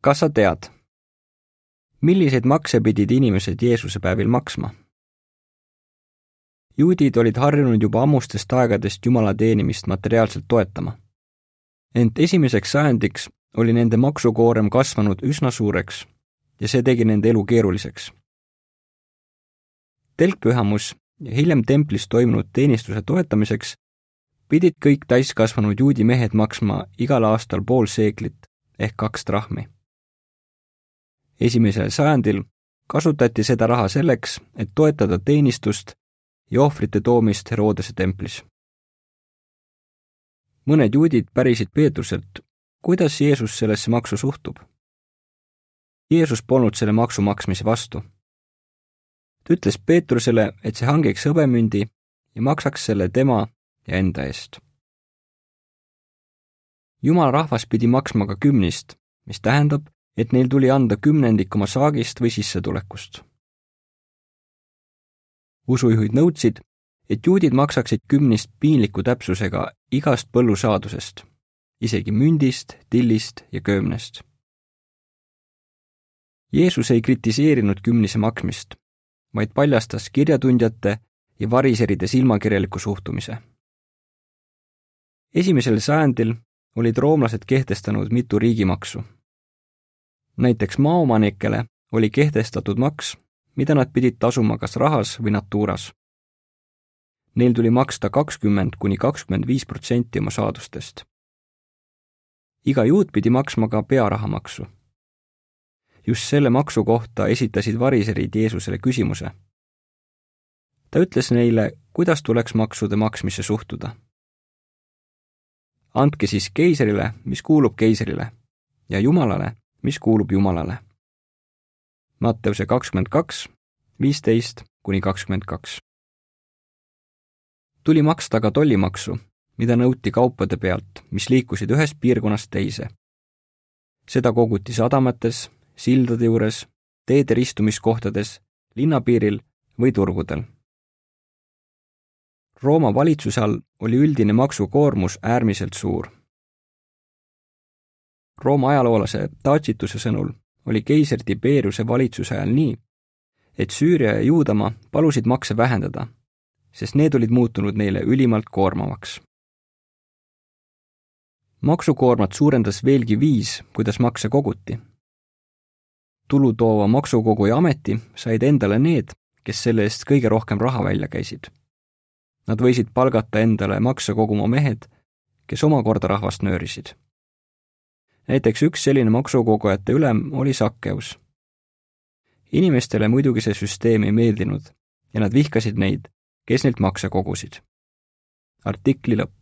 kas sa tead, milliseid makse pidid inimesed Jeesuse päevil maksma? juudid olid harjunud juba ammustest aegadest Jumala teenimist materiaalselt toetama. ent esimeseks sajandiks oli nende maksukoorem kasvanud üsna suureks ja see tegi nende elu keeruliseks. telkpühamus ja hiljem templis toimunud teenistuse toetamiseks pidid kõik täiskasvanud juudi mehed maksma igal aastal pool seeklit ehk kaks trahmi. Esimesel sajandil kasutati seda raha selleks, et toetada teenistust ja ohvrite toomist Herodese templis. mõned juudid pärisid Peetruselt, kuidas Jeesus sellesse maksu suhtub. Jeesus polnud selle maksu maksmise vastu. ta ütles Peetrusele, et see hangiks hõbemündi ja maksaks selle tema ja enda eest. jumala rahvas pidi maksma ka kümnist, mis tähendab, et neil tuli anda kümnendik oma saagist või sissetulekust usujuhid nõudsid, et juudid maksaksid kümnist piinliku täpsusega igast põllusaadusest, isegi mündist, tillist ja köömnest. Jeesus ei kritiseerinud kümnise maksmist, vaid paljastas kirjatundjate ja variseride silmakirjaliku suhtumise. esimesel sajandil olid roomlased kehtestanud mitu riigimaksu. Näiteks maaomanikele oli kehtestatud maks mida nad pidid tasuma kas rahas või natuuras. Neil tuli maksta kakskümmend kuni kakskümmend viis protsenti oma saadustest. iga juut pidi maksma ka pearahamaksu. just selle maksu kohta esitasid variserid Jeesusele küsimuse. ta ütles neile, kuidas tuleks maksude maksmisse suhtuda. andke siis keiserile, mis kuulub keiserile, ja Jumalale, mis kuulub Jumalale Matteuse kakskümmend kaks, viisteist kuni kakskümmend kaks. tuli maksta ka tollimaksu, mida nõuti kaupade pealt, mis liikusid ühest piirkonnast teise. seda koguti sadamates, sildade juures, teede ristumiskohtades, linnapiiril või turgudel. Rooma valitsuse all oli üldine maksukoormus äärmiselt suur. Rooma ajaloolase Tacituse sõnul oli keiser Tiberiuse valitsuse ajal nii, et Süüria ja Juudamaa palusid makse vähendada, sest need olid muutunud neile ülimalt koormavaks. maksukoormat suurendas veelgi viis, kuidas makse koguti. tulu toova maksukoguja ameti said endale need, kes selle eest kõige rohkem raha välja käisid. Nad võisid palgata endale makse koguma mehed, kes omakorda rahvast nöörisid näiteks üks selline maksukogujate ülem oli Sakkeus. inimestele muidugi see süsteem ei meeldinud ja nad vihkasid neid, kes neilt makse kogusid. artikli lõpp.